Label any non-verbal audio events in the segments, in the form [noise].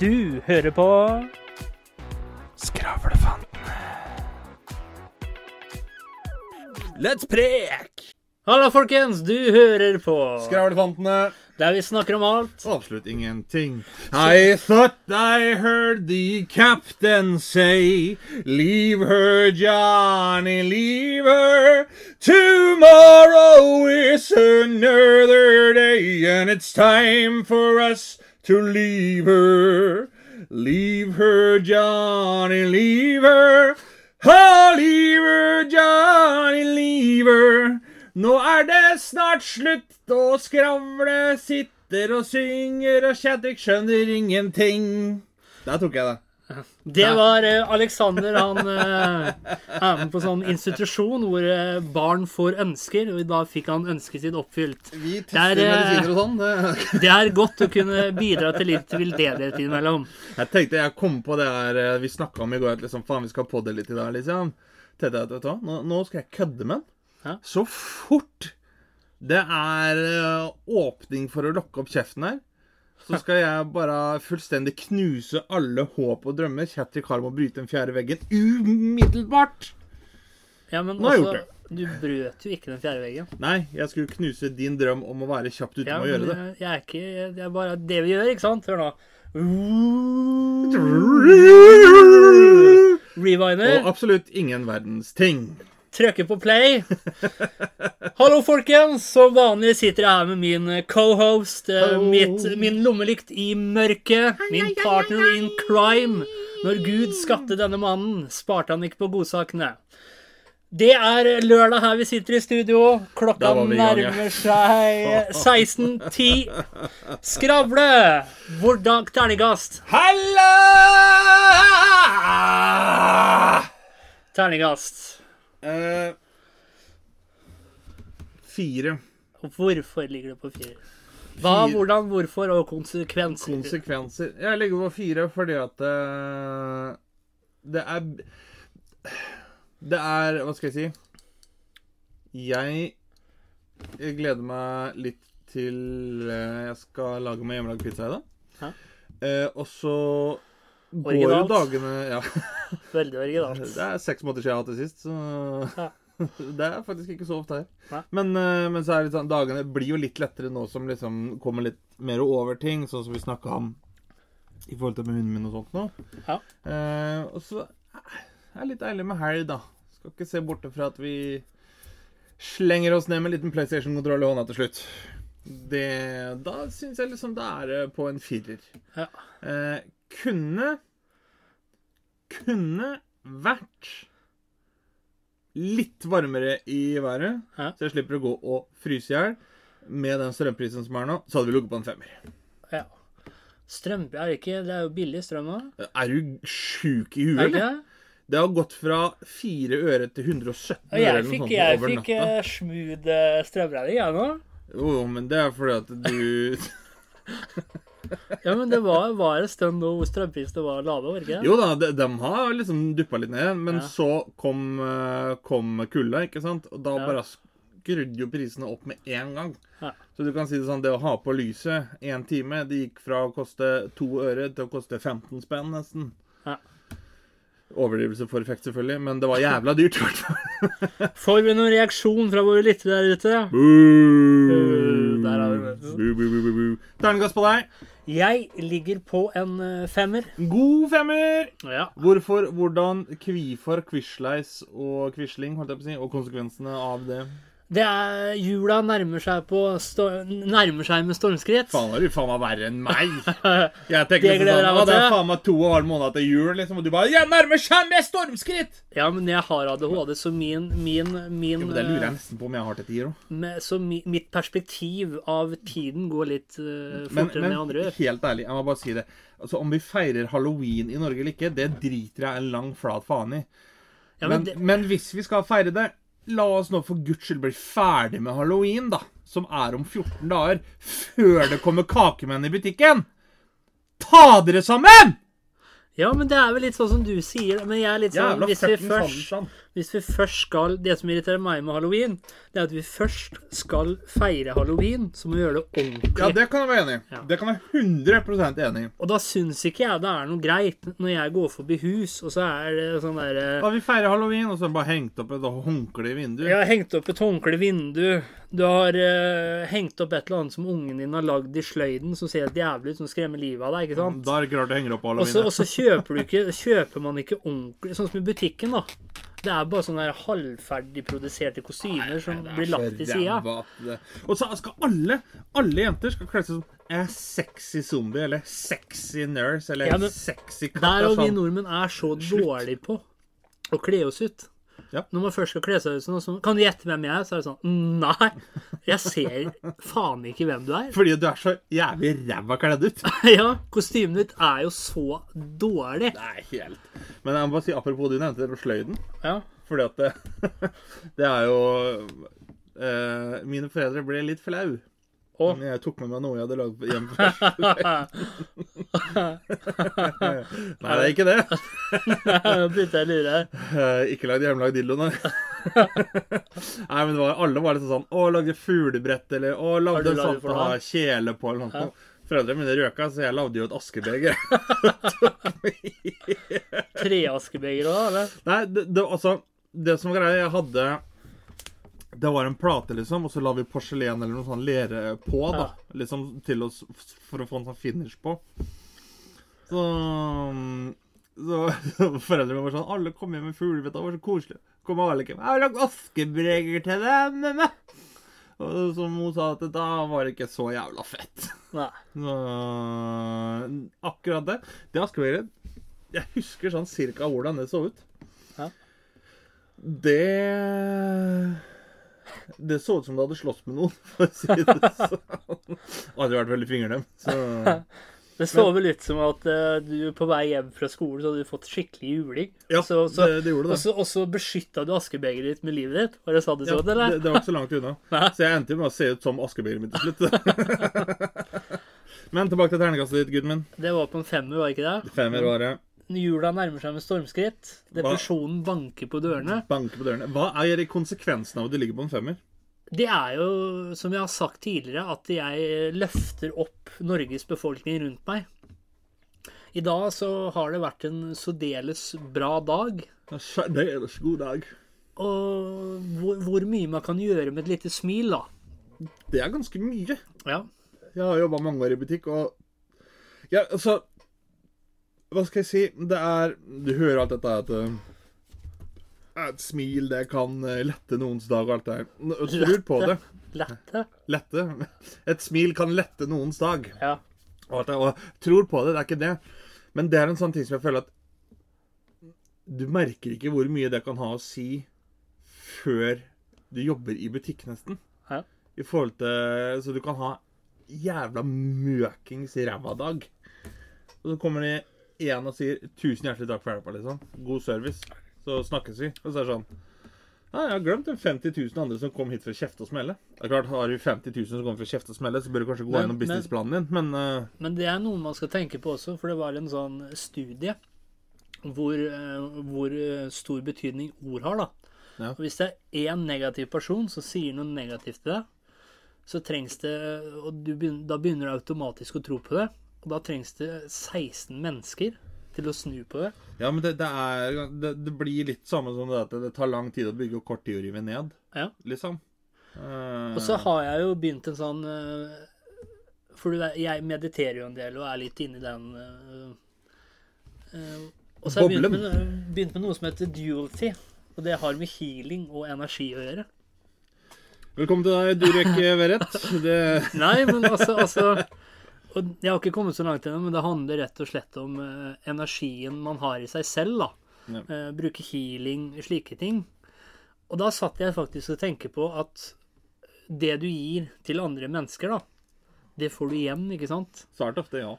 Du hører på Skravlefantene. Let's prek! Hallo, folkens. Du hører på Skravlefantene. der vi snakker om alt. Absolutt ingenting. I thought I heard the captain say Leave her, Johnny, leave her. Tomorrow is another day, and it's time for us to leave her. Leave her, Johnny, leave her. Oh, leave her, Johnny, leave her. Nå er det snart slutt å skravle, sitter og synger, og Chadwick skjønner ingenting. Der tok jeg det. Det var eh, Alexander. Han eh, er med på sånn institusjon hvor eh, barn får ønsker, og da fikk han ønsket sitt oppfylt. Vi Det er, medisiner og sånn. det- er godt å kunne bidra til litt veldedighet innimellom. Jeg tenkte jeg kom på det her vi snakka om i går, at liksom, faen, vi skal podde litt i dag, liksom. Tenkte jeg vet du hva, nå, nå skal jeg kødde med den. Så fort det er åpning for å lokke opp kjeften her, så skal jeg bare fullstendig knuse alle håp og drømmer. Kjetil Karl må bryte den fjerde veggen umiddelbart! Ja, men Nå har jeg gjort det. du brøt jo ikke den fjerde veggen. Nei, jeg skulle knuse din drøm om å være kjapt ute Ja, med å gjøre det. jeg, er ikke Det er bare det vi gjør, ikke sant? Hør nå. Rewiner. Og absolutt ingen verdens ting. Trykker på play. Hallo, folkens. Som vanlig sitter jeg her med min cohost, eh, min lommelykt i mørket, min partner in crime. Når Gud skapte denne mannen, sparte han ikke på godsakene. Det er lørdag her vi sitter i studio. Klokka nærmer seg [laughs] 16.10. Skravle! Hvordan terningkast? Halla! Terningkast. Eh, fire. Og Hvorfor ligger det på fire? Hva, hvordan, hvorfor og konsekvenser? Konsekvenser. Jeg ligger på fire fordi at eh, det er Det er Hva skal jeg si? Jeg, gleder meg litt til eh, Jeg skal lage meg hjemmelagd pizza i dag. Eh, og så går jo dagene Ja. [laughs] Veldig originalt. Det er seks måneder siden jeg har hatt det sist, så Ja. [laughs] Det er faktisk ikke så ofte her. Men, eh, men så er det sånn, dagene blir jo litt lettere nå som liksom kommer litt mer over ting, sånn som vi snakka om i forhold til med hunden min og sånt nå. Ja. Eh, og så er det litt deilig med helg, da. Skal ikke se borte fra at vi slenger oss ned med en liten PlayStation-kontroll i hånda til slutt. Det, da syns jeg liksom det er på en firer. Ja. Eh, kunne Kunne vært litt varmere i været, Hæ? så jeg slipper å gå og fryse i hjel. Med den strømprisen som er nå, så hadde vi ligget på en femmer. ja. Strøm er det ikke Det er jo billig strøm nå. Er du sjuk i huet, Er det eller? det? Har gått fra 4 øre til 117 øre eller noe sånt jeg over natta. Jeg fikk smooth eh, strømregning, jeg nå. Jo, men det er fordi at du [laughs] Ja, men det var, var en stund nå hvor strømprisene var lave, var ikke det? Jo da, de, de har liksom duppa litt ned, men Ja. så kom, eh, kom kulda, ikke sant? Og da Ja. bare skrudde jo prisene opp med en gang. Ja. Så du kan si det sånn, det å ha på lyset én time, det gikk fra å koste to øre til å koste 15 spenn, nesten. Ja. Overdrivelse for effekt, selvfølgelig, men det var jævla dyrt. i hvert fall. [laughs] Får vi noen reaksjon fra våre lyttere der ute? Boo! Der har vi det. Terningkast på deg. Jeg ligger på en eh, femmer. God femmer! Ja. Hvorfor, hvordan, kvifor, quisleis og quisling, holdt jeg på å si, og konsekvensene av det? Det er Jula nærmer seg på sto- Nærmer seg med stormskritt. Faen, er du faen meg verre enn meg? [laughs] Jeg tenker Det liksom sånn, det er faen meg to og en halv måned til jul, liksom, og du bare, jeg nærmer seg med stormskritt! Ja, men jeg har ADHD, så min, min, min Ja, men det lurer eh, jeg nesten på om jeg har til tider, òg. Så mi, mitt perspektiv av tiden går litt uh, fortere enn det andre men helt ærlig, jeg må bare si det. Altså, Om vi feirer halloween i Norge eller ikke, det driter jeg en lang flat faen i. Ja, Men, men det, men hvis vi skal feire det, la oss nå for guds skyld bli ferdig med halloween, da. Som er om 14 dager. Før det kommer kakemenn i butikken! Ta dere sammen! ja, men det er vel litt sånn som du sier. Men jeg er litt sånn Jævla Hvis vi fucking først, sannstand. Hvis vi først skal Det som irriterer meg med halloween, det er at vi først skal feire halloween, så må vi gjøre det ordentlig. Ja, det kan jeg være enig i. Ja. Det kan jeg være 100% enig i. Og da syns ikke jeg det er noe greit når jeg går forbi hus, og så er det sånn derre Da vi feirer halloween, og så bare hengt opp et håndkle i vinduet. Har hengt opp et håndkle i vinduet. Du har uh, hengt opp et eller annet som ungen din har lagd i sløyden, som ser helt jævlig ut, som skremmer livet av deg. ikke sant? Da er det ikke rart du henger opp halloween. og så kjøper, du ikke, kjøper man ikke ordentlig Sånn som i butikken, da. Det er bare sånne halvferdig produserte kostymer som blir lagt til sida. Og så skal alle alle jenter skal kle seg som er sexy zombie, eller sexy nurse, eller Ja, men sexy katt. Der er og vi nordmenn er så dårlige på å kle oss ut. Ja. Når man først skal kle seg ut sånn, sånt kan du gjette hvem jeg er? Så er det sånn Nei, jeg ser faen ikke hvem du er. Fordi du er så jævlig ræva kledd ut. [laughs] Ja, kostymet ditt er jo så dårlig. Nei, helt. Men jeg må bare si, apropos du nevnte det med sløyden. Ja. Fordi at det, [laughs] det er jo eh, Mine foreldre ble litt flau. Og Jeg tok med meg noe jeg hadde lagd hjemme. [laughs] Nei, det er ikke det. Nå begynte jeg å lure. Eh, ikke lagd hjemmelagd dildo, nei. nei, men det var, alle var liksom sånn Å, lagde fuglebrett, eller Å, lagde en sånn å ha kjele på, eller noe sånt. Foreldrene mine røka, så jeg lagde jo et askebeger. [laughs] [laughs] Treaskebeger òg, eller? Nei, det, det, altså Det som var greia, jeg hadde Det var en plate, liksom, og så la vi porselen eller noe sånn lere på, da. Liksom til oss For å få en sånn finish på. Så Så, [laughs] så foreldrene var sånn Alle kom hjem med fuglebett, det var så koselig. Kom alle ikke 'Jeg har lagd askebreger til dem, mamma'. Og som hun sa, at da var det ikke så jævla fett. Nei. [laughs] Så, akkurat det. Det askebegeret Jeg husker sånn cirka hvordan det så ut. Ja. Det Det så ut som det hadde slåss med noen, [laughs] for å si det sånn. Hadde vært veldig fingernem. Så [laughs] Det så vel ut som at uh, du på vei hjem fra skolen så hadde du fått skikkelig juling. ja, så, så, det, det gjorde og det. så, og så beskytta du askebegeret ditt med livet ditt? Var det sånn det Ja, så ut, det, eller? det var ikke så langt unna. [laughs] Så jeg endte med å se ut som askebegeret mitt til slutt. Men tilbake til ternekastet ditt, Gudmund. Det var på en femmer, var ikke det? Femmer var det. Jula nærmer seg med stormskritt. Depresjonen banker på dørene. Banker på dørene. Hva er konsekvensen av at du ligger på en femmer? Det er jo, som jeg har sagt tidligere, at jeg løfter opp Norges befolkning rundt meg. I dag så har det vært en særdeles bra dag. En Særdeles god dag. Og hvor, hvor mye man kan gjøre med et lite smil, da. Det er ganske mye. Ja. Jeg har jobba mange år i butikk, og Ja, altså Hva skal jeg si? Det er Du hører alt dette at Et smil, det kan uh, lette noens dag og alt det her. N- Tror på det. Lette. Lette. Et smil kan lette noens dag. Ja. Og, og tror på det, det er ikke det. Men det er en sånn ting som jeg føler at Du merker ikke hvor mye det kan ha å si før du jobber i butikk, nesten. Ja. I forhold til Så du kan ha jævla møkings ræva dag. Og så kommer de igjen og sier 'tusen hjertelig takk for hjelpa', liksom. God service. Så snakkes vi. Og så er det sånn ja, jeg har glemt de 50 000 andre som kom hit for å kjefte og smelle. Det er klart, Har du 50 000 som kommer for å kjefte og smelle, så bør du kanskje gå gjennom businessplanen din, men uh... Men det er noe man skal tenke på også, for det var en sånn studie hvor, eh, hvor eh, stor betydning ord har, da. Ja. Og hvis det er én negativ person som sier noe negativt til deg, så trengs det Og du da begynner du automatisk å tro på det. Og da trengs det 16 mennesker til å snu på det. Ja, men det, det er det, det blir litt samme som det at det tar lang tid å bygge og kort tid å rive ned, Ja. liksom. Uh... Og så har jeg jo begynt en sånn eh, For du jeg mediterer jo en del og er litt inni den uh, uh, Og så har jeg begynt med, begynt med noe som heter duality. Og det har med healing og energi å gjøre. Velkommen til deg, Durek Verrett. Det, Nei, men altså, altså og Jeg har ikke kommet så langt ennå, men det handler rett og slett om uh, energien man har i seg selv. da. Eh, bruke healing, slike ting. Og da satt jeg faktisk og tenkte på at det du gir til andre mennesker, da, det får du igjen, ikke sant? svært ofte, ja.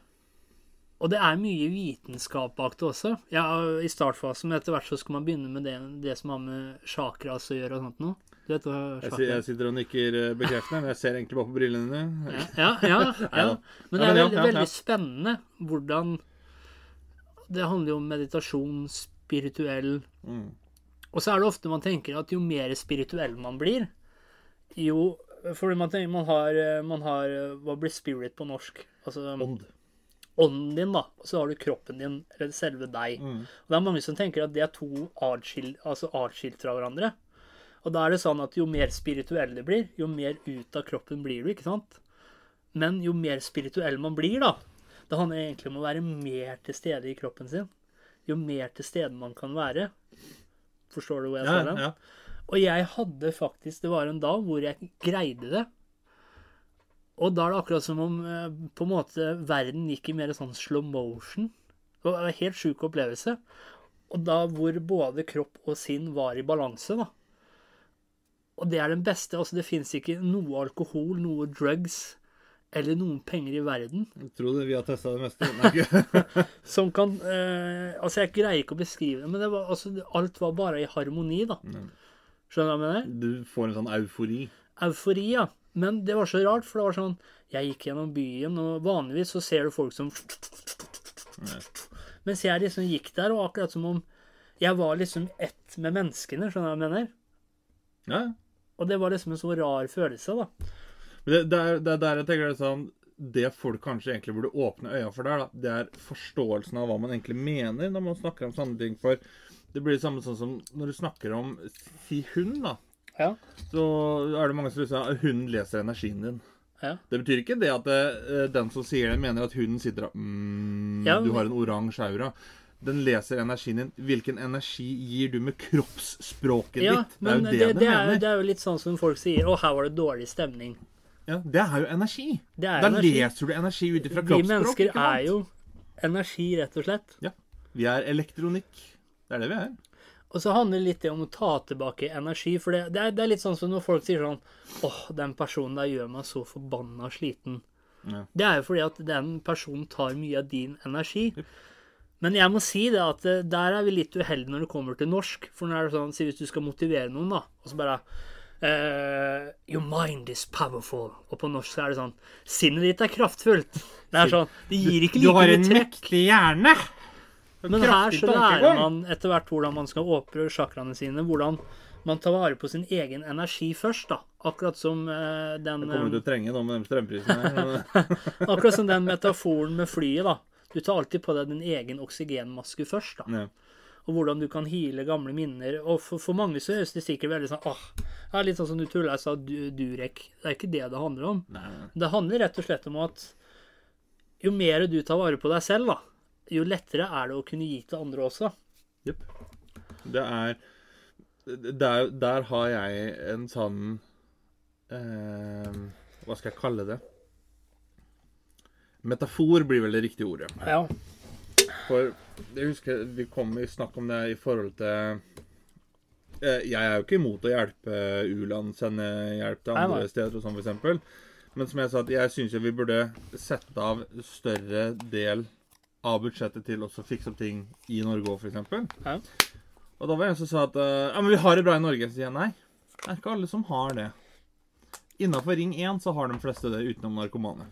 Og det er mye vitenskap bak det også. Ja, I startfasen, men etter hvert så skal man begynne med det, det som har med chakras å gjøre og sånt noe. Hva Jeg, si- jeg sitter og nikker eh, bekreftende, men jeg ser egentlig bare på brillene dine. Ja, ja, ja. [laughs] Men det er veldig, veldig spennende hvordan Det handler jo om meditasjon, spirituell Mm. Og så er det ofte man tenker at jo mer spirituell man blir, jo Fordi man tenker man har, eh, man har eh, Hva blir spirit på norsk? Altså Ånd. ånden din, da. Og så har du kroppen din, eller selve deg. Mm. Og det er mange som tenker at det er to atskilt, altså fra hverandre. Og da er det sånn at jo mer spirituell du blir, jo mer ut av kroppen blir du, ikke sant? Men jo mer spirituell man blir, da Det handler egentlig om å være mer til stede i kroppen sin. Jo mer til stede man kan være. Forstår du hvor jeg Ja, skal hen? ja. Og jeg hadde faktisk Det var en dag hvor jeg greide det. Og da er det akkurat som om eh, på en måte verden gikk i mer sånn slow motion. Det var en helt sjuk opplevelse. Og da hvor både kropp og sinn var i balanse, da. Og det er den beste. Altså, det fins ikke noe alkohol, noe drugs eller noen penger i verden Jeg tror det vi har testa det meste. [laughs] Som kan eh, Altså, jeg greier ikke å beskrive det, men det var, altså, alt var bare i harmoni, da. Skjønner du hva jeg mener? Du får en sånn eufori. eufori, ja. Men det var så rart, for det var sånn Jeg gikk gjennom byen, og vanligvis så ser du folk som Mens jeg liksom gikk der, og akkurat som om jeg var liksom ett med menneskene, skjønner du hva jeg mener? Ja. Og det var liksom en så rar følelse, da. Men det, er, det er der jeg tenker det sånn Det folk kanskje egentlig burde åpne øya for der, da, det er forståelsen av hva man egentlig mener når man snakker om sånne ting. For det blir det samme sånn som når du snakker om si hund, da. Ja. Så er det mange som sier at hunden leser energien din. Ja. Det betyr ikke det at det, den som sier det, mener at hunden sitter og mm, Ja, Du har en oransje aura. Den leser energien din. Hvilken energi gir du med kroppsspråket ja, ditt? Det er jo det, det, det, det, er, det er jo litt sånn som folk sier Å, her var det dårlig stemning. Ja, det er jo energi. Det er da energi. leser du energi ut ifra Vi mennesker er jo energi, rett og slett. Ja. Vi er elektronikk. Det er det vi er. Og så handler det litt om å ta tilbake energi. For det, det, er, det er litt sånn som når folk sier sånn åh, den personen der gjør meg så forbanna sliten. Ja. Det er jo fordi at den personen tar mye av din energi. Men jeg må si det at eh, der er vi litt uheldige når det kommer til norsk. For når det er sånn, si hvis du skal motivere noen, da, og så bare uh, Your mind is powerful. Og på norsk så er det sånn Sinnet ditt er kraftfullt. Det er sånn Det gir ikke Du har en mektig hjerne! Men her så lærer man etter hvert hvordan man skal åpne chakraene sine. Hvordan man tar vare på sin egen energi først, da. Akkurat som uh, den Kommer du til å trenge nå med de strømprisene? [laughs] Akkurat som den metaforen med flyet, da. Du tar alltid på deg din egen oksygenmaske først, da. Ja. Og hvordan du kan heale gamle minner. Og for, for mange så høres det sikkert veldig sånn åh, det er litt sånn som du tulla sa, du, Durek. Det er ikke det det handler om. Nei. Det handler rett og slett om at jo mer du tar vare på deg selv, da, jo lettere er det å kunne gi til andre også. Jepp. Det er der, der har jeg en sånn eh, Hva skal jeg kalle det? Metafor blir vel det riktige ordet. Ja. For jeg husker vi kom i snakk om det i forhold til eh, Jeg er jo ikke imot å hjelpe u-land, sende hjelp til andre nei. steder og sånn, f.eks. Men som jeg sa, jeg syns vi burde sette av større del av budsjettet til å fikse opp ting i Norge òg, f.eks. Ja. Og da var det en som sa at eh, ja, men vi har det bra i Norge. Så sier jeg nei. Det er ikke alle som har det. Innafor Ring 1 så har de fleste det utenom narkomane.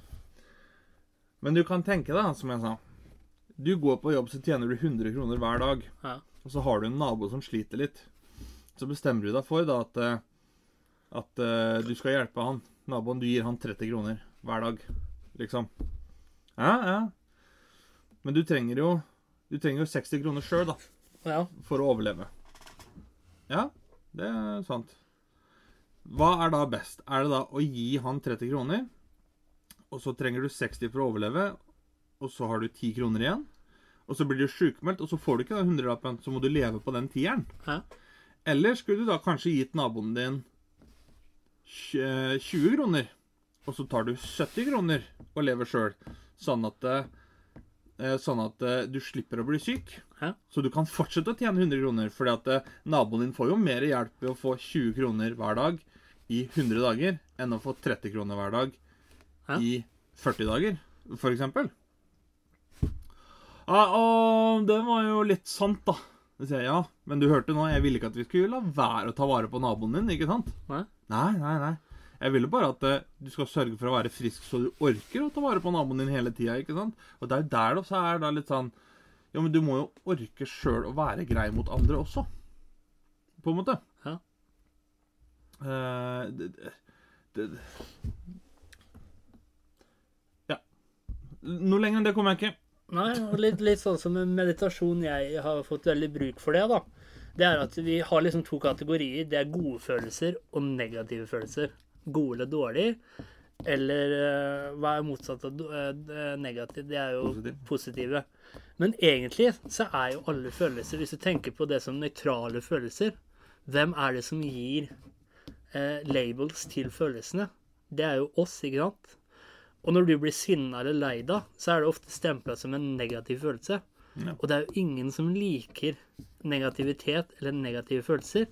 Men du kan tenke deg, som jeg sa Du går på jobb, så tjener du 100 kroner hver dag. Ja. Og så har du en nabo som sliter litt. Så bestemmer du deg for da at, eh, at uh, du skal hjelpe han. Naboen, du gir han 30 kroner hver dag. Liksom. Ja, ja. Men du trenger jo Du trenger jo 60 kroner sjøl, da ja. for å overleve. Ja, det er sant. Hva er da best? Er det da å gi han 30 kroner, og så trenger du 60 for å overleve, og så har du 10 kroner igjen? Og så blir du sjukmeldt, og så får du ikke den hundrelappen, så må du leve på den tieren. Eller skulle du da kanskje gitt naboen din 20 kroner, og så tar du 70 kroner og lever sjøl, sånn at eh, Sånn at eh, du slipper å bli syk. Hæ? Så du kan fortsette å tjene 100 kroner. fordi at eh, naboen din får jo mer hjelp ved å få 20 kroner hver dag i 100 dager, enn å få 30 kroner hver dag I 40 dager, for eksempel. Ja, og det var jo litt sant, da. Det sier jeg, ja, men du hørte nå, jeg ville ikke at vi skulle la være å ta vare på naboen din, ikke sant? Nei. Nei, nei, nei. Jeg ville bare at eh, du skal sørge for å være frisk så du orker å ta vare på naboen din hele tida, ikke sant? Og det er jo der det også er da litt sånn Ja, men du må jo orke sjøl å være grei mot andre også. på en måte. Ja. Eh, det, det, det Ja. Noe lenger enn det kommer jeg ikke. Nei, og litt, litt sånn som med meditasjon jeg har fått veldig bruk for det, da. Det er at vi har liksom to kategorier. Det er gode følelser og negative følelser. Gode eller dårlige. Eller eh, hva er motsatt av eh, negativ? Det er jo Positiv. positive. Men egentlig så er jo alle følelser, hvis du tenker på det som nøytrale følelser Hvem er det som gir eh, labels til følelsene? Det er jo oss, ikke sant? Og når du blir sinna eller lei deg, så er det ofte stempla som en negativ følelse. Ja. Og det er jo ingen som liker negativitet eller negative følelser.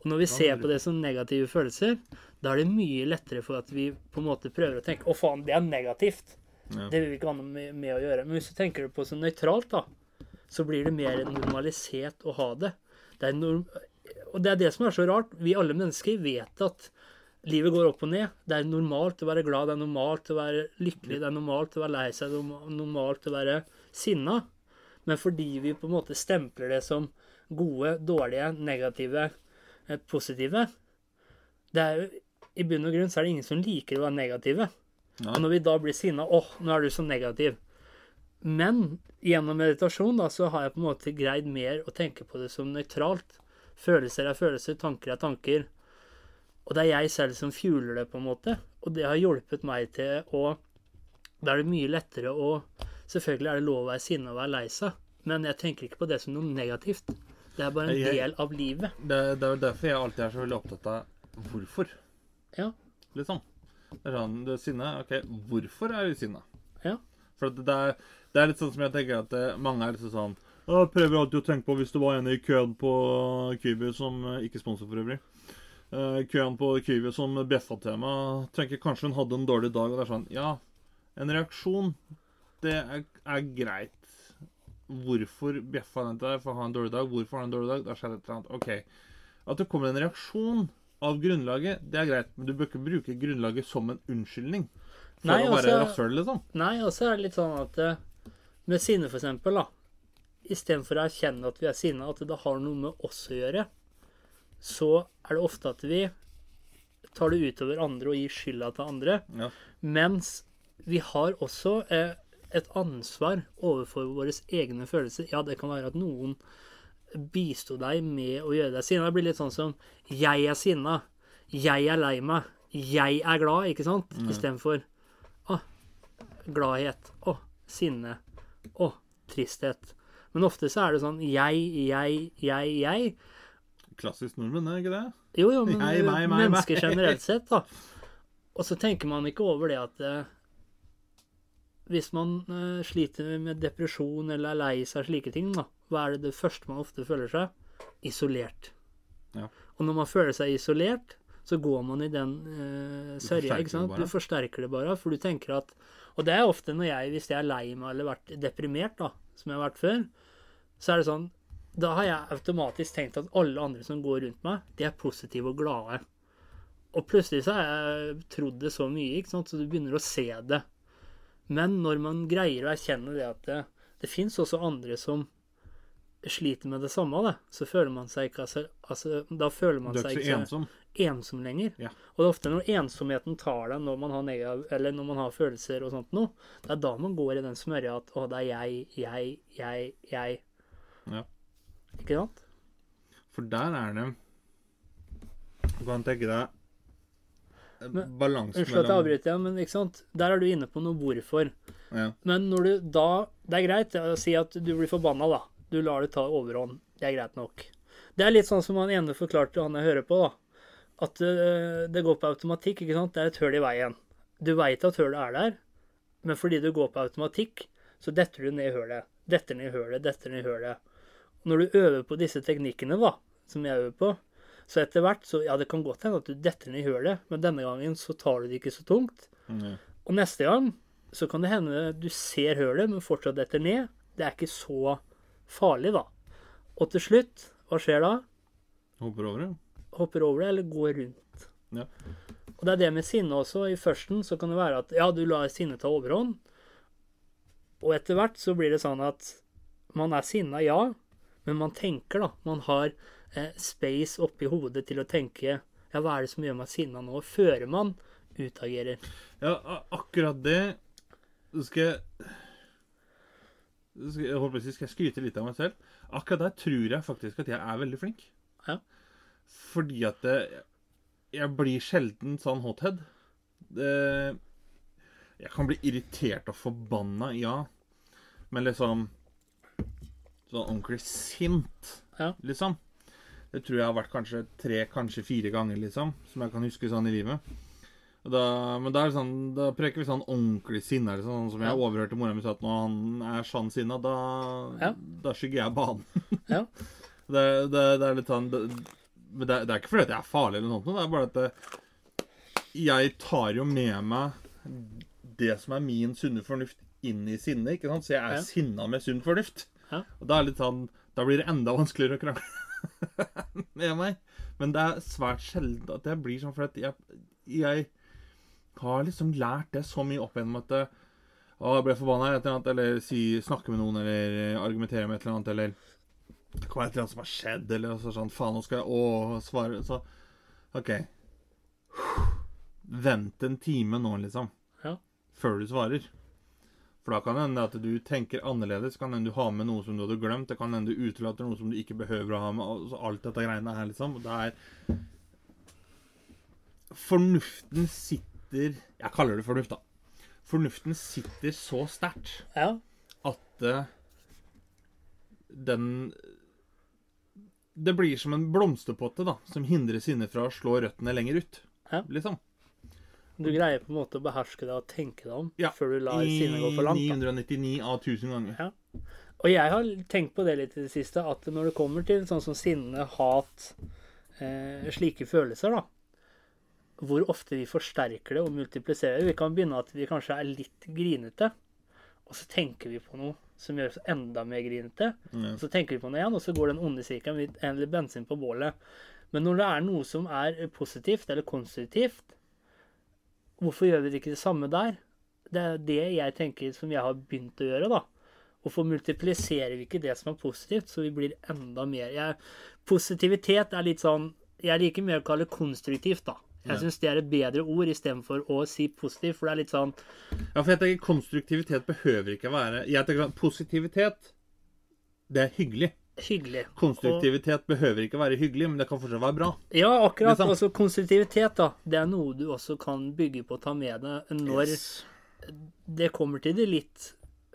Og når vi ser på det som negative følelser, da er det mye lettere for at vi på en måte prøver å tenke å faen, det er negativt. Ja. Det vil vi ikke ha noe med, å gjøre. Men hvis du tenker det på som nøytralt, da, så blir det mer normalisert å ha det. det er og det er det som er så rart. Vi alle mennesker vet at livet går opp og ned. Det er normalt å være glad, det er normalt å være lykkelig, det er normalt å være lei seg, det er normalt å være sinna. Men fordi vi på en måte stempler det som gode, dårlige, negative, eh, positive det er jo, I bunn og grunn så er det ingen som liker å være negative. Nei. Og når vi da blir sinna åh, nå er du så negativ. Men gjennom meditasjon da, så har jeg på en måte greid mer å tenke på det som nøytralt. Følelser er følelser, tanker er tanker. Og det er jeg selv som fueler det, på en måte. Og det har hjulpet meg til å Da er det mye lettere å Selvfølgelig er det lov å være sinna og være lei seg, men jeg tenker ikke på det som noe negativt. Det er bare en Jeg- del av livet. Det, det er jo derfor jeg alltid er så veldig opptatt av hvorfor. Ja. Liksom. Det er sånn, du er sinna. ok, hvorfor er du sinna? Ja. For det, er, det er litt sånn som jeg tenker at eh, mange er liksom sånn «Å, Jeg prøver alltid å tenke på hvis det var en i køen på Kiwi som eh, Ikke sponsor for øvrig. Eh, køen på Kiwi som bjeffa til meg. Tenker kanskje hun hadde en dårlig dag. Og det er sånn Ja, en reaksjon, det er, er greit. Hvorfor bjeffa den til deg for å ha en dårlig dag? Hvorfor har han en dårlig dag? Da skjer det et eller annet. OK. At det kommer en reaksjon av grunnlaget, det er greit. Men du bør ikke bruke grunnlaget som en unnskyldning for Nei, å være rasshøl, liksom. Nei, og så er det litt sånn at eh, med sinne, for eksempel, da. Istedenfor å erkjenne at vi er sinna, at det har noe med oss å gjøre, så er det ofte at vi tar det utover andre og gir skylda til andre. Ja. Mens vi har også eh, et ansvar overfor våre egne følelser. Ja, det kan være at noen bisto deg med å gjøre deg sinna. Det blir litt sånn som 'jeg er sinna', 'jeg er lei meg', 'jeg er glad', ikke sant? Istedenfor 'å, gladhet', 'å, sinne', 'å, tristhet'. Men ofte så er det sånn 'jeg, jeg, jeg, jeg'. Klassisk nordmenn, er ikke det? Jo, jo, men Jeg, meg, meg, mennesker meg. generelt sett, da. Og så tenker man ikke over det at eh, hvis man eh, sliter med depresjon eller er lei seg slike ting, da, hva er det det første man ofte føler seg? Isolert. Ja. Og når man føler seg isolert, så går man i den eh, sørja, ikke sant? Du forsterker det bare, for du tenker at Og det er ofte når jeg, hvis jeg er lei meg eller vært deprimert, da, som jeg har vært før, så er det sånn Da har jeg automatisk tenkt at alle andre som går rundt meg, de er positive og glade. Og plutselig så har jeg trodd det så mye, ikke sant, så du begynner å se det. Men når man greier å erkjenne det at det, det fins også andre som sliter med det samme, da, så føler man seg ikke altså, altså, Da føler man seg ikke ensom. ensom lenger. Ja. Og det er ofte når ensomheten tar deg når man har negativ, eller når man har følelser og sånt noe, det er da man går i den smørja at å, det er jeg, jeg, jeg, jeg. Ja. Ikke sant? For der er det Du kan tenke deg balansen mellom Unnskyld at jeg avbryter igjen, men ikke sant? der er du inne på noe hvorfor. ja. Men når du da Det er greit å si at du blir forbanna, da. Du lar det ta overhånd. Det er greit nok. Det er litt sånn som han ene forklarte han jeg hører på, da. At øh, det går på automatikk, ikke sant. Det er et høl i veien. Du veit at hølet er der, men fordi du går på automatikk, så detter du ned i hølet. Detter ned i hølet, detter ned i hølet. Når du øver på disse teknikkene, da, som jeg øver på, så etter hvert så Ja, det kan godt hende at du detter ned i hølet, men denne gangen så tar du det ikke så tungt. Mm. Og neste gang så kan det hende du ser hølet, men fortsatt detter ned. Det er ikke så farlig, da. Og til slutt, hva skjer da? Hopper over, det. Hopper over det, eller går rundt. Ja. Og det er det med sinne også. I førsten så kan det være at ja, du lar sinnet ta overhånd. Og etter hvert så blir det sånn at man er sinna, ja, men man tenker, da. Man har eh, space oppi hodet til å tenke ja, hva er det som gjør meg sinna nå, før man utagerer. Ja, akkurat det skal jeg skal, jeg håper jeg skal jeg skryte litt av meg selv. Akkurat der tror jeg faktisk at jeg er veldig flink. Ja. Fordi at det, jeg blir sjelden sånn hothead. Det, jeg kan bli irritert og forbanna, ja. Men liksom Sånn ordentlig sint, Ja. liksom. Det tror jeg har vært kanskje tre, kanskje fire ganger, liksom. Som jeg kan huske sånn i livet. Og da, men da er det sånn, da preker vi sånn ordentlig sinne. Liksom, Sånn, som jeg overhørte mora mi si at når han er sånn sinna, da, Ja. da skygger jeg banen. [laughs] Ja. det, det, det er litt sånn det, Men det, det er ikke fordi at jeg er farlig, eller noe sånt, det er bare at jeg tar jo med meg det som er min sunne fornuft, inn i sinnet. ikke sant? Så jeg er Ja. sinna med sunn fornuft. Ja. Og da er sånn Da blir det enda vanskeligere å krangle [laughs] med meg. Men det er svært sjelden at jeg blir sånn, for at jeg, jeg har liksom lært det så mye opp gjennom at det, å, jeg ble forbanna eller et eller annet, eller si, snakke med noen, eller argumentere med et eller annet, eller det kan være et eller annet som har skjedd, eller så sånn Faen, nå skal jeg Å, svare Så OK. Vent en time nå, liksom. Ja. Før du svarer. For da kan det hende at du tenker annerledes. Kan hende du har med noe som du hadde glemt. Det kan hende du utelater noe som du ikke behøver å ha med. Altså, alt dette greiene her, liksom. Det er Fornuften sitter Jeg kaller det fornuft, da. Fornuften sitter så sterkt Ja. at uh, den Det blir som en blomsterpotte da, som hindrer sinnet fra å slå røttene lenger ut. Ja. Liksom. Du greier på en måte å beherske deg og tenke deg om Ja, før du lar sinnet gå for langt. da. 999 av 1000 ganger. Ja. Og jeg har tenkt på det litt i det siste, at når det kommer til sånn som sinne, hat, eh, slike følelser, da Hvor ofte vi forsterker det og multipliserer. Vi kan begynne at vi kanskje er litt grinete, og så tenker vi på noe som gjør oss enda mer grinete. Ja. Så tenker vi på noe igjen, og så går den onde sirkelen litt eller bensin på bålet. Men når det er noe som er positivt eller konstruktivt, hvorfor gjør vi det ikke det samme der? Det er det jeg tenker som jeg har begynt å gjøre, da. Hvorfor multipliserer vi ikke det som er positivt, så vi blir enda mer jeg, Positivitet er litt sånn Jeg liker mer å kalle det konstruktivt, da. Jeg syns det er et bedre ord istedenfor å si positivt, for det er litt sånn Ja, for jeg tenker konstruktivitet behøver ikke være Jeg tenker sånn, Positivitet, det er hyggelig. Hyggelig. Konstruktivitet behøver ikke være hyggelig, men det kan fortsatt være bra. Ja, akkurat. Liksom. Altså konstruktivitet, da. Det er noe du også kan bygge på og ta med deg når Yes. det kommer til de litt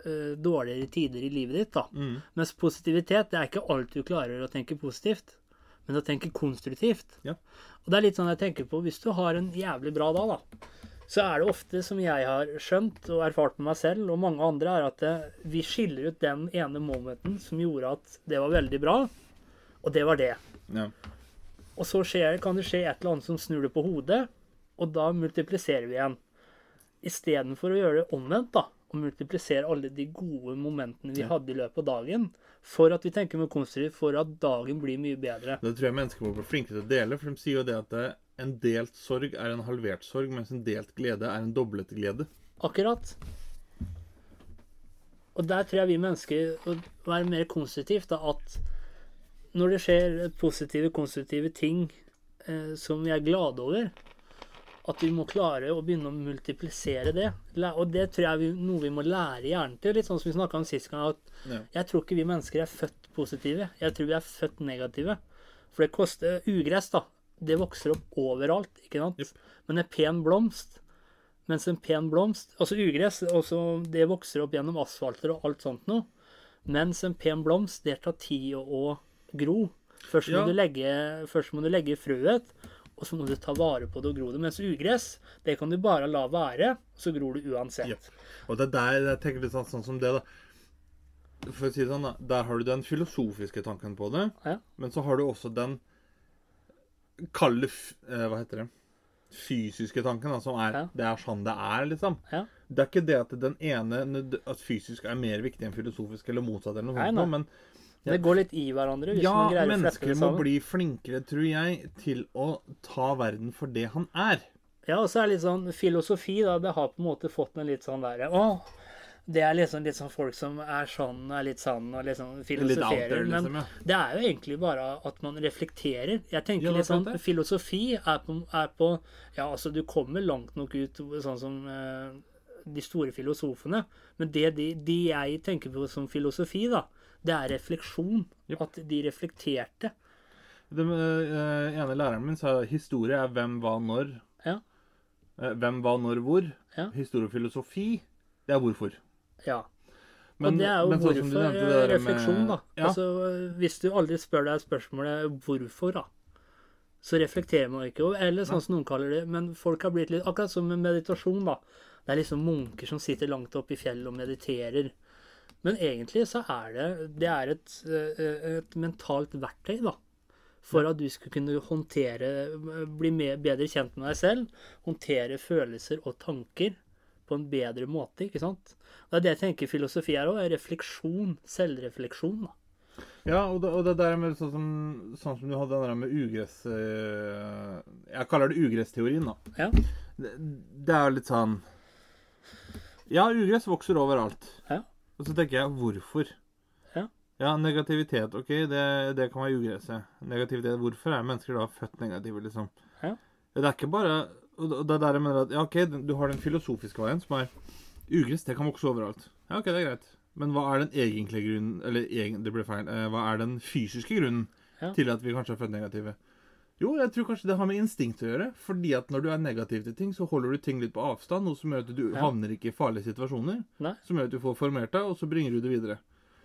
uh, dårligere tider i livet ditt, da. Mm. Mens positivitet, det er ikke alt du klarer å tenke positivt, men å tenke konstruktivt. Ja. Og det er litt sånn jeg tenker på, hvis du har en jævlig bra dag, da, så er det ofte, som jeg har skjønt og erfart med meg selv, og mange andre, er at det, vi skiller ut den ene momenten som gjorde at det var veldig bra, og det var det. Ja. Og så skjer, kan det skje et eller annet som snur det på hodet, og da multipliserer vi igjen. Istedenfor å gjøre det omvendt, da, og multiplisere alle de gode momentene vi hadde i løpet av dagen, for at vi tenker mer konstruktivt, for at dagen blir mye bedre. Det tror jeg mennesker må bli flinke til å dele, for de sier jo det at eh, en delt sorg er en halvert sorg, mens en delt glede er en doblet glede. Akkurat. Og der tror jeg vi mennesker å være mer konstruktivt, da, at når det skjer positive, konstruktive ting eh, som vi er glade over, at vi må klare å begynne å multiplisere det. Og det tror jeg er noe vi må lære hjernen til. Litt sånn som vi snakka om sist gang, at Ja. jeg tror ikke vi mennesker er født positive. Jeg tror vi er født negative. For det koster ugress, da. Det vokser opp overalt, ikke sant? Yep. Men en pen blomst mens en pen blomst Altså ugress, også, det vokser opp gjennom asfalter og alt sånt noe. Mens en pen blomst, det tar tid å, å gro. Først må, Ja. du legge, først må du legge frøet, og så må du ta vare på det og gro det. Mens ugress, det kan du bare la være, og så gror du uansett. Yep. Og det er der jeg tenker litt sånn, sånn som det, da. For å si det sånn. Der har du den filosofiske tanken på det, Ja. men så har du også den Kall det f- eh, Hva heter det? Fysiske tanken, da, som er Ja. Det er sånn det er, liksom. Ja. Det er ikke det at den ene At fysisk er mer viktig enn filosofisk, eller motsatt, eller noe sånt, men ja. Det går litt i hverandre ja, mennesker må bli flinkere, tror jeg, til å ta verden for det han er. Ja, og så er det litt sånn filosofi, da. Det har på en måte fått en litt sånn derre Å, Det er liksom litt sånn folk som er sånn er litt sånn og liksom filosoferer. there, Men liksom, ja. det er jo egentlig bare at man reflekterer. Jeg tenker er litt sånn. Filosofi er på, er på Ja, altså, du kommer langt nok ut sånn som uh, de store filosofene. Men det de, de jeg tenker på som filosofi, da, det er refleksjon. Yep. At de reflekterte. Den uh, ene læreren min sa historie er hvem, hva, når. Ja. Eh, hvem, hva, når, hvor. Ja. Historie og filosofi, det er hvorfor. Ja. Men- og det er jo men sånn hvorfor nevnte det der refleksjon, med- da. Ja. Altså, hvis du aldri spør deg spørsmålet 'hvorfor', da, så reflekterer man ikke. Eller sånn som noen kaller det. Men folk har blitt litt Akkurat som med meditasjon, da. Det er liksom munker som sitter langt oppe i fjellet og mediterer. Men egentlig så er det Det er et, eh, et mentalt verktøy, da. For at du skal kunne håndtere Bli mer, bedre kjent med deg selv. Håndtere følelser og tanker på en bedre måte, ikke sant? Det er det jeg tenker filosofi er òg. Refleksjon. Selvrefleksjon. da. Ja, og det, og det der med sånn som, sånn som du hadde den der med ugress eh, Jeg kaller det ugressteorien, da. Ja. Det, det er litt sånn Ja, ugress vokser overalt. Ja. Og så tenker jeg hvorfor? Ja. Ja, negativitet. OK, det, det kan være ugresset. Negativitet. Hvorfor er mennesker da født negative, liksom? Ja. Det er ikke bare Og det er der jeg mener at Ja, OK, du har den filosofiske veien, som er Ugress, det kan vokse overalt. Ja, OK, det er greit. Men hva er den egentlige grunnen Eller egen, det ble feil. Eh, hva er den fysiske grunnen Ja. til at vi kanskje er født negative? Jo, jeg tror kanskje det har med instinkt å gjøre. Fordi at når du er negativ til ting, så holder du ting litt på avstand. Noe som gjør at du Ja. havner ikke i farlige situasjoner. Nei. Som gjør at du får formert deg, og så bringer du det videre.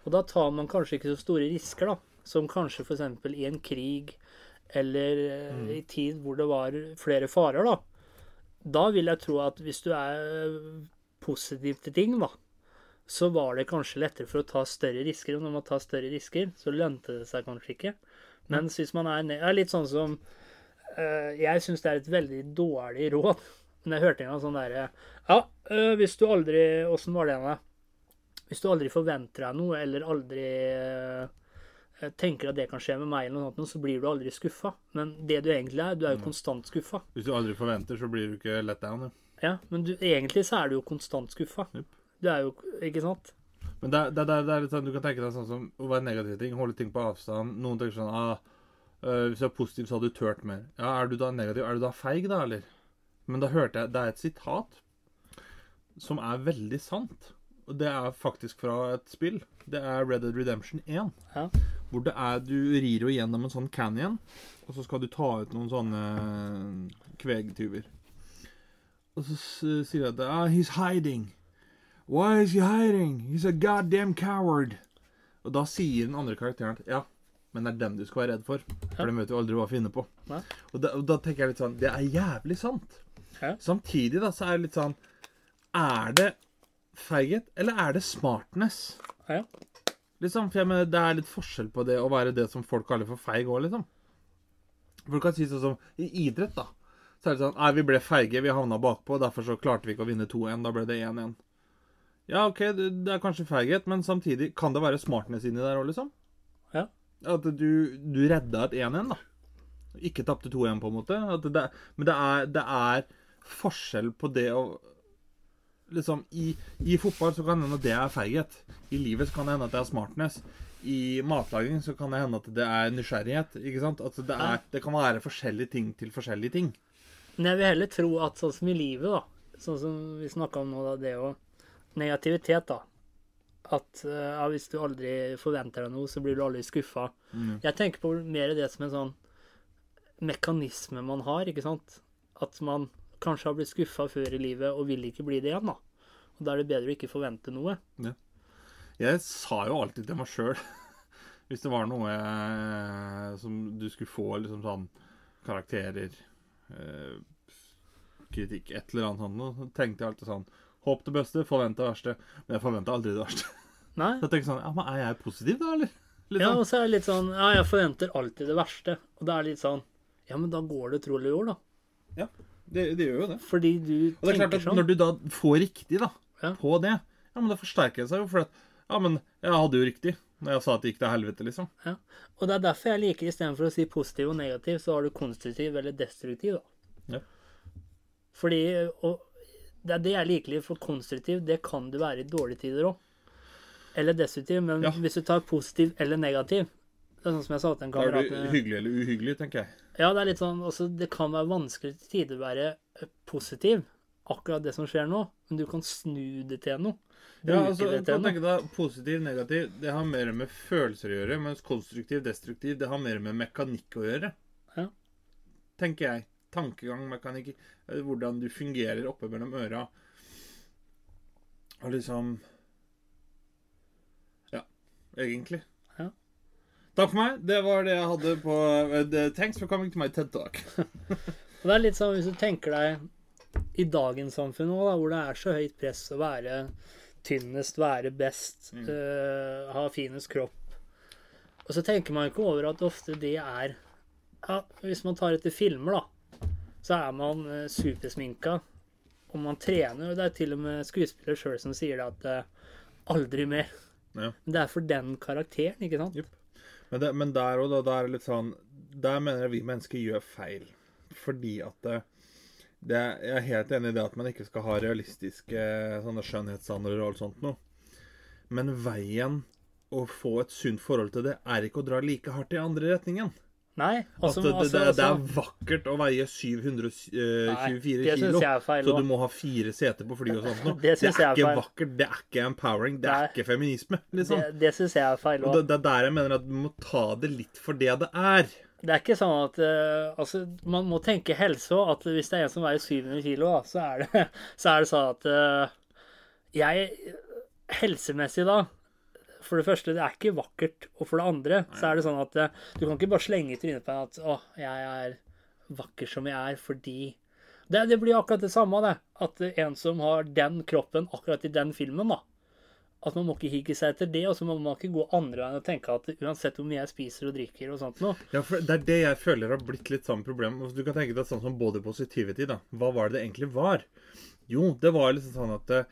Og da tar man kanskje ikke så store risker, da. Som kanskje f.eks. i en krig, eller mm. i tid hvor det var flere farer, da. Da vil jeg tro at hvis du er eh, positiv til ting, da, så var det kanskje lettere for å ta større risker. Og når man tar større risker, så lønte det seg kanskje ikke. Mens hvis man er, er litt sånn som eh, Jeg syns det er et veldig dårlig råd. Men jeg hørte en gang sånn derre Ja, eh, hvis du aldri Åssen var det igjen, da? Hvis du aldri forventer deg noe, eller aldri eh, tenker at det kan skje med meg, eller noe sånt, så blir du aldri skuffa. Men det du egentlig er, du er jo konstant skuffa. Hvis du aldri forventer, så blir du ikke let down. Ja. Ja, men du, egentlig så er du jo konstant skuffa. Yep. Du er jo Ikke sant? Men det, det, er- det er litt sånn, du kan tenke deg sånn som å være negativ ting, holde ting på avstand. Noen tenker sånn ah, øh, Hvis du er positiv, så hadde du turt mer. Ja, Er du da negativ? Er du da feig, da, eller? Men da hørte jeg Det er et sitat som er veldig sant. Og det er faktisk fra et spill. Det er Red Dead Redemption 1. Ja. Hvor det er Du rir jo gjennom en sånn canyon, og så skal du ta ut noen sånne kvegtyver. Og så sier jeg at ah, He's hiding. Why is he hiding? He's a goddamn coward. Og da sier den andre karakteren at ja, men det er dem du skal være redd for. For Ja. møter vet du aldri hva finner på. Og da, og da tenker jeg litt sånn Det er jævlig sant. Ja. Samtidig da, så er det litt sånn Er det feighet, eller er det smartness? Ja. Liksom, for jeg mener, Det er litt forskjell på det å være det som folk kaller for feig òg, liksom. Folk kan si sånn som i idrett, da. Så er det sånn Nei, vi ble feige, vi havna bakpå, derfor så klarte vi ikke å vinne 2-1. Da ble det 1-1. Ja, OK, det, er kanskje feighet, men samtidig kan det være smartness inni der òg, liksom. Ja. At du, du redda et 1-1, da. Ikke tapte 2-1, på en måte. At det, men det er, det er forskjell på det å Liksom, i, I fotball så kan det hende at det er feighet. I livet så kan det hende at det er smartness. I matlaging så kan det hende at det er nysgjerrighet. ikke sant? Altså, det, er, det kan være forskjellige ting til forskjellige ting. Men jeg vil heller tro at sånn som i livet, da, sånn som vi snakka om nå, da, det å Negativitet, da. At eh, ja, hvis du aldri forventer deg noe, så blir du aldri skuffa. Mm. Jeg tenker på mer det som en sånn mekanisme man har, ikke sant. At man kanskje har blitt skuffa før i livet og vil ikke bli det igjen, da. Og da er det bedre å ikke forvente noe. Jeg sa jo alltid til meg sjøl [laughs] Hvis det var noe eh, som du skulle få liksom sånn karakterer eh, Kritikk, et eller annet sånt, så tenkte jeg alltid sånn Håp det beste, forvent det verste. Men jeg forventa aldri det verste. [laughs] Nei? Så jeg tenkte sånn Ja, men er jeg positiv, da, eller? Litt Ja, sånn. og så er det litt sånn Ja, jeg forventer alltid det verste. Og da er det litt sånn Ja, men da går det trolig i år, da. Det, det gjør jo det. Fordi du Og det er klart tenker at sånn. når du da får riktig da, Ja. på det, ja, men da forsterker det seg jo. For at Ja, men jeg hadde jo riktig når jeg sa at det gikk til helvete, liksom. Ja. Og det er derfor jeg liker istedenfor å si positiv og negativ, så har du konstruktiv eller destruktiv, da. Ja. Fordi og Det er det jeg liker for konstruktiv, det kan du være i dårlige tider òg. Eller destruktiv, men Ja. hvis du tar positiv eller negativ Det er sånn som jeg sa til en Da er du eh, hyggelig eller uhyggelig, tenker jeg. Ja, det er litt sånn altså, Det kan være vanskelig til tider å være eh, positiv, akkurat det som skjer nå, men du kan snu det til noe. Ja, altså, det kan til noe. tenke deg Positiv, negativ, det har mer med følelser å gjøre. Mens konstruktiv, destruktiv, det har mer med mekanikk å gjøre. Ja. Tenker jeg. Tankegang, mekanikk, eh, hvordan du fungerer oppe mellom øra. Og liksom Ja, egentlig. Ja. Takk for meg. Det var det jeg hadde på uh, Thanks for coming to my TED Talk. [laughs] Det er litt sånn hvis du tenker deg i dagens samfunn òg, da, hvor det er så høyt press å være tynnest, være best, Mm. uh, ha finest kropp. Og så tenker man ikke over at ofte det er ja, Hvis man tar etter filmer, da, så er man uh, supersminka, og man trener. Og det er til og med skuespiller sjøl som sier det at uh, aldri mer. Ja. Men det er for den karakteren, ikke sant? Yep. Men, det, men der og da, det er litt sånn Der mener jeg vi mennesker gjør feil. Fordi at det er, Jeg er helt enig i det at man ikke skal ha realistiske sånne skjønnhetsstandarder og alt sånt noe. Men veien å få et sunt forhold til det, er ikke å dra like hardt i andre retningen. Nei, At altså, det, det, altså, det, det er altså vakkert å veie 724 Nei, kilo. feil Så du må ha fire seter på fly og sånt noe. [laughs] Det Det, er ikke feil. vakkert, det er ikke empowering, det er ikke feminisme. liksom. det, det syns jeg er feil Og det, det er der jeg mener at du må ta det litt for det det er. Det er ikke sånn at uh, Altså, man må tenke helse òg. At hvis det er en som veier 700 kilo, da, så er det, [laughs] så er det sånn at uh, Jeg Helsemessig, da For det første, det er ikke vakkert. Og for det andre, så er det sånn at uh, du kan ikke bare slenge i trynet på en at Å, jeg er vakker som jeg er fordi det, det blir akkurat det samme, det. At en som har den kroppen akkurat i den filmen, da at man må ikke hige seg etter det, og så må man ikke gå andre veien og tenke at uansett hvor mye jeg spiser og drikker og sånt noe, Ja, for Det er det jeg føler har blitt litt samme problem. Altså, Du kan tenke deg sånn som body positivity. da. Hva var det det egentlig var? Jo, det var liksom sånn at eh,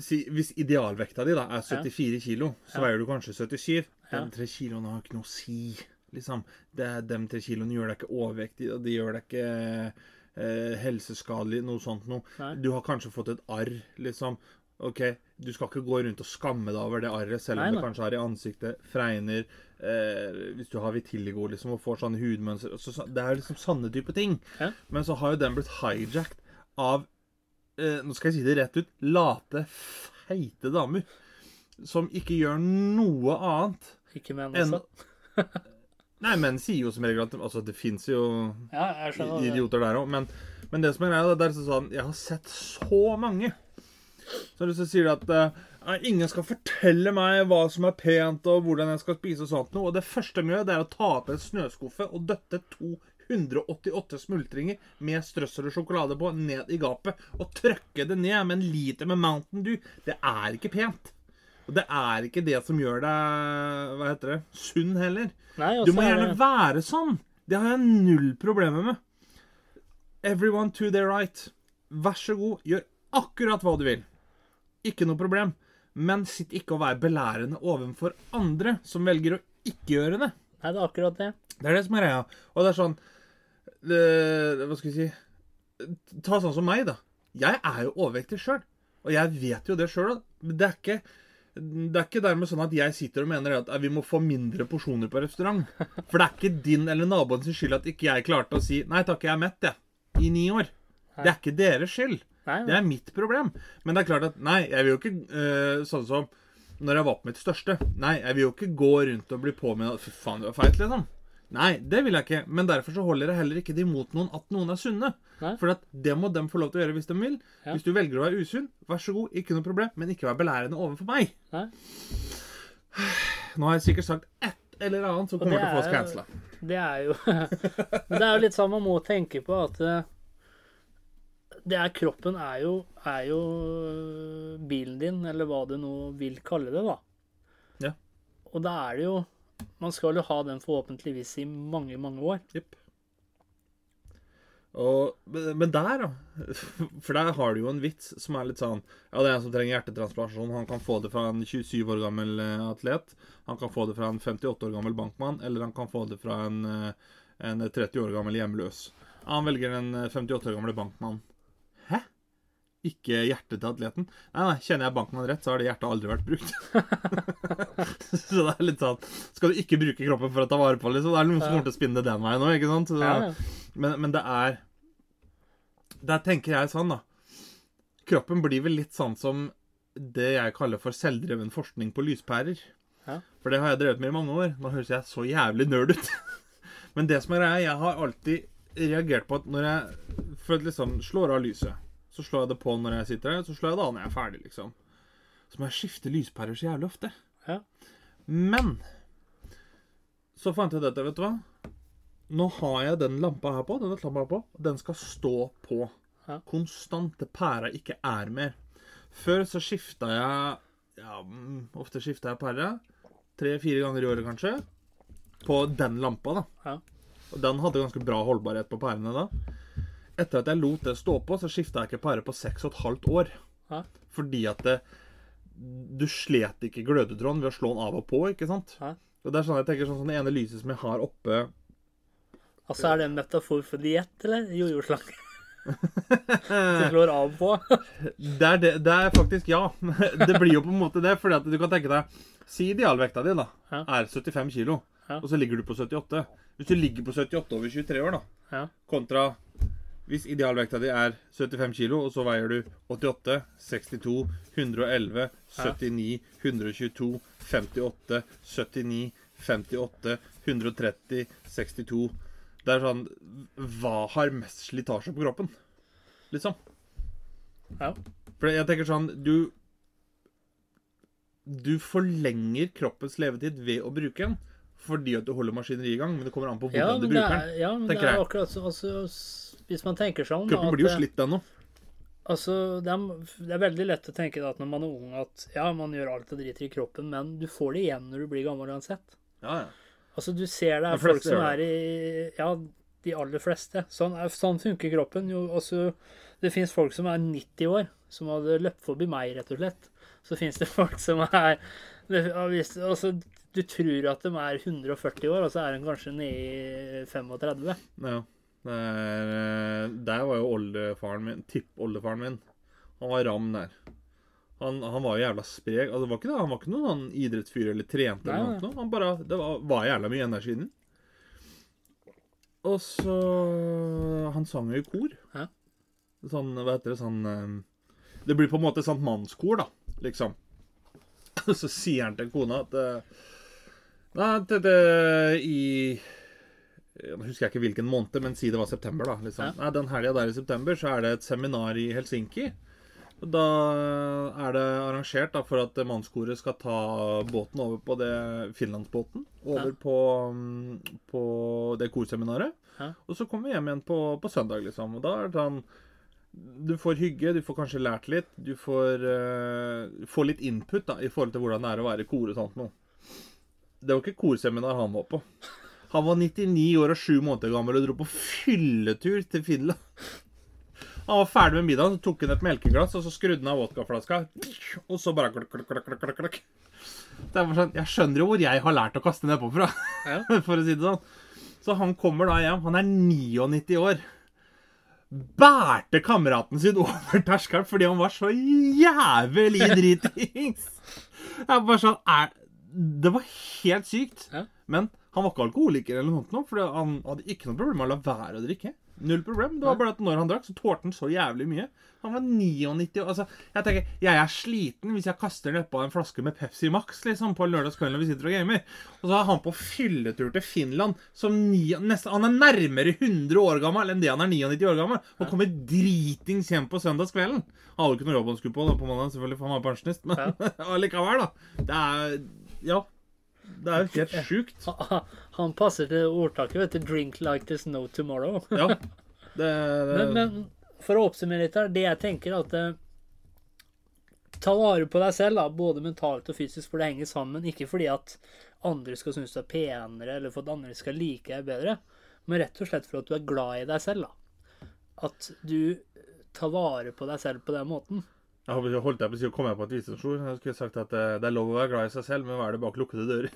si, Hvis idealvekta di da er 74 kilo, så veier du kanskje 77. Ja. De tre kiloene har ikke noe å si. liksom. Det, de tre kiloene gjør deg ikke overvektig, og de gjør deg ikke eh, helseskadelig, noe sånt noe. Du har kanskje fått et arr, liksom. Ok, Du skal ikke gå rundt og skamme deg over det arret, selv om Nei, det kanskje har i ansiktet, fregner eh, Hvis du har vitiligo liksom, og får sånne hudmønster så, Det er liksom sånne type ting. Ja. Men så har jo den blitt hijacked av eh, Nå skal jeg si det rett ut late, feite damer. Som ikke gjør noe annet Ikke menn enn også. [laughs] Nei, menn sier jo som regel at altså, det fins jo Ja, idioter der òg. Men, men det som er greia, det er sånn Jeg har sett så mange så så sier du at uh, ingen skal fortelle meg hva som er pent, og hvordan jeg skal spise og sånt noe. Og det første de gjør, det er å ta opp en snøskuffe og døtte 288 smultringer med strøssel og sjokolade på ned i gapet. Og trykke det ned med en liter med Mountain Dew. Det er ikke pent. Og det er ikke det som gjør deg hva heter det, sunn heller. Nei, Du må er gjerne det- være sånn. Det har jeg null problemer med. Everyone to their right. Vær så god, gjør akkurat hva du vil. Ikke noe problem. Men sitt ikke og vær belærende overfor andre som velger å ikke gjøre det. Nei, det er akkurat det. Det er det som er greia. Og det er sånn det, Hva skal vi si Ta sånn som meg, da. Jeg er jo overvektig sjøl. Og jeg vet jo det sjøl. Det er ikke det er ikke dermed sånn at jeg sitter og mener at vi må få mindre porsjoner på restaurant. For det er ikke din eller naboens skyld at ikke jeg klarte å si 'nei takk, jeg er mett', jeg. I ni år. Det er ikke deres skyld. Nei, Det er mitt problem. Men det er klart at nei, jeg vil jo ikke eh, sånn som når jeg var på mitt største. Nei, jeg vil jo ikke gå rundt og bli påminnet Fy faen, du er feit, liksom. Nei, det vil jeg ikke. Men derfor så holder jeg heller ikke det imot noen at noen er sunne. Nei. For det må de få lov til å gjøre hvis de vil. Ja. Hvis du velger å være usunn, vær så god, ikke noe problem. Men ikke vær belærende overfor meg. Nei. Nå har jeg sikkert sagt ett eller annet som kommer til å få oss cancela. Det er jo [laughs] det er jo litt sånn man må tenke på at eh, det er kroppen er jo, er jo bilen din, eller hva du nå vil kalle det, da. Ja. Og da er det jo Man skal jo ha den forhåpentligvis i mange, mange år. Yep. Og, men der, da [laughs] For der har du jo en vits som er litt sånn Ja, det er en som trenger hjertetransplantasjon. Han kan få det fra en 27 år gammel eh, atlet. Han kan få det fra en 58 år gammel bankmann. Eller han kan få det fra en, eh, en 30 år gammel hjemløs. Han velger den eh, 58 år gamle bankmannen. Ikke hjertet til atleten. Nei, nei, kjenner jeg bankmann rett, så har det hjertet aldri vært brukt. [laughs] så det er litt sånn Skal du ikke bruke kroppen for å ta vare på liksom? Det er noen som kommer til å spinne det den veien òg, ikke sant? Så. Men, men det er Der tenker jeg sånn, da. Kroppen blir vel litt sånn som det jeg kaller for selvdreven forskning på lyspærer. Ja. For det har jeg drevet med i mange år. Nå høres jeg så jævlig nerd ut. [laughs] Men det som er greia, jeg har alltid reagert på at når jeg for liksom slår av lyset, så slår jeg det på når jeg sitter her, så slår jeg det av når jeg er ferdig, liksom. Så må jeg skifte lyspærer så jævlig ofte. Ja. Men så fant jeg dette, vet du hva? Nå har jeg den lampa her på, denne lampa her på, den skal stå på. Ja. Konstant til pæra ikke er mer. Før så skifta jeg Ja, mm, ofte skifta jeg pære. Tre-fire ganger i året, kanskje. På den lampa, da. Ja. Og den hadde ganske bra holdbarhet på pærene da. Etter at jeg lot det stå på, så skifta jeg ikke pære på seks og et halvt år. Hæ? Fordi at det, du slet ikke glødetråden ved å slå den av og på, ikke sant? Hæ? Og det er sånn jeg tenker sånn, sånn det ene lyset som jeg har oppe Altså, er det en metafor for diett, eller? Jojo-slange? [laughs] Du slår av på? det er, det, det er faktisk ja. Det blir jo på en måte det. fordi at du kan tenke deg Si idealvekta di da, er 75 kilo, og så ligger du på 78. Hvis du ligger på 78 over 23 år, da, kontra hvis idealvekta di er 75 kilo, og så veier du 88, 62, 111, 79, 122, 58, 79, 58, 130, 62 Det er sånn Hva har mest slitasje på kroppen? Liksom. Ja. For jeg tenker sånn Du Du forlenger kroppens levetid ved å bruke den. Fordi at du holder maskineriet i gang, men det kommer an på Ja, du bruker er, den. ja, men det er akkurat så altså, Hvis man tenker sånn Kroppen blir jo slitt, den òg. Altså, det er, det er veldig lett å tenke at når man er ung, at ja, man gjør alt og driter i kroppen, men du får det igjen når du blir gammel uansett. Ja, ja. Altså, du ser det De er folk som er i Ja, de aller fleste. Sånn, er, sånn funker kroppen. Jo, altså, det fins folk som er 90 år, som hadde løpt forbi meg, rett og slett. Så fins det folk som er det, altså, Du tror at de er 140 år, og så er de kanskje nede i 35. Ja. Det er, eh, der var jo oldefaren min, tippoldefaren min. Han var ram der. Han, han var jo jævla sprek. Altså, det var. Han var ikke noen sånn idrettsfyr eller trente. eller noe. Han bare, det var, var jævla mye energi i den. Og så Han sang jo i kor. Hæ? Sånn, hva heter det, sånn eh, Det blir på en måte sånn mannskor, da, liksom. [laughs] Så sier han til kona at eh, Nei, det, i Nå husker jeg ikke hvilken måned, men si det var september. da, liksom. Ja. Nei, Den helga der i september så er det et seminar i Helsinki. Og Da er det arrangert da, for at mannskoret skal ta båten over på det Finlandsbåten. Over Ja. på, mm, på det korseminaret. Ja. Og så kommer vi hjem igjen på, på søndag, liksom. Og da er det sånn Du får hygge, du får kanskje lært litt. Du får, uh, får litt input da, i forhold til hvordan det er å være i kor og sånt noe. Det var ikke korseminar han var på. Han var 99 år og 7 måneder gammel og dro på fylletur til Finland. Han var ferdig med middagen, så tok han et melkeglass og så skrudde han av vodkaflaska. Og så bare klakk, klakk, klakk, klakk, klakk. Det er bare sånn, Jeg skjønner jo hvor jeg har lært å kaste nedpå fra, Ja. [laughs] for å si det sånn. Så han kommer da hjem. Han er 99 år. Bærte kameraten sin over terskelen fordi han var så jævlig dritings. Jeg bare sånn Det var helt sykt. Ja. Men han var ikke alkoholiker, eller noe sånt, for han hadde ikke noe problem med å la være å drikke. Null problem. Det var bare at når han drakk, så tålte han så jævlig mye. Han var 99 år. Altså, jeg tenker, jeg er sliten hvis jeg kaster nedpå en flaske med Pepsi Max liksom, på lørdagskvelden når vi sitter og gamer. Og så er han på fylletur til Finland som ni, nesten, Han er nærmere 100 år gammel enn det han er 99 år gammel. Og kommer dritings hjem på søndagskvelden. Han hadde ikke noe jobb han skulle på da, på mandag, selvfølgelig, for han var pensjonist. Men [laughs] allikevel, da. Det er Ja. Det er jo helt sjukt. [laughs] Han passer til ordtaket, vet du. 'Drink like there's no tomorrow'. [laughs] Ja. Det, det Men, men for å oppsummere litt her, det jeg tenker er at eh, Ta vare på deg selv, da, både mentalt og fysisk, for det henger sammen. Ikke fordi at andre skal synes du er penere, eller for at andre skal like deg bedre, men rett og slett for at du er glad i deg selv. da. At du tar vare på deg selv på den måten. Jeg holdt jeg på å si å komme på et visdomsord. Jeg skulle sagt at uh, det er lov å være glad i seg selv, men hva er det bak lukkede dører? [laughs]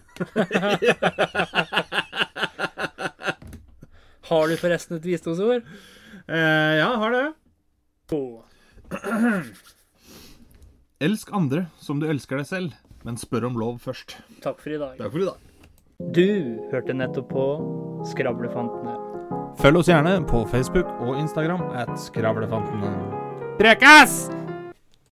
har du forresten et visdomsord? Uh, ja, har det. [clears throat] Elsk andre som du elsker deg selv, men spør om lov først. Takk for i dag. Takk for i dag. Du hørte nettopp på Skravlefantene. Følg oss gjerne på Facebook og Instagram at Skravlefantene. Prekas!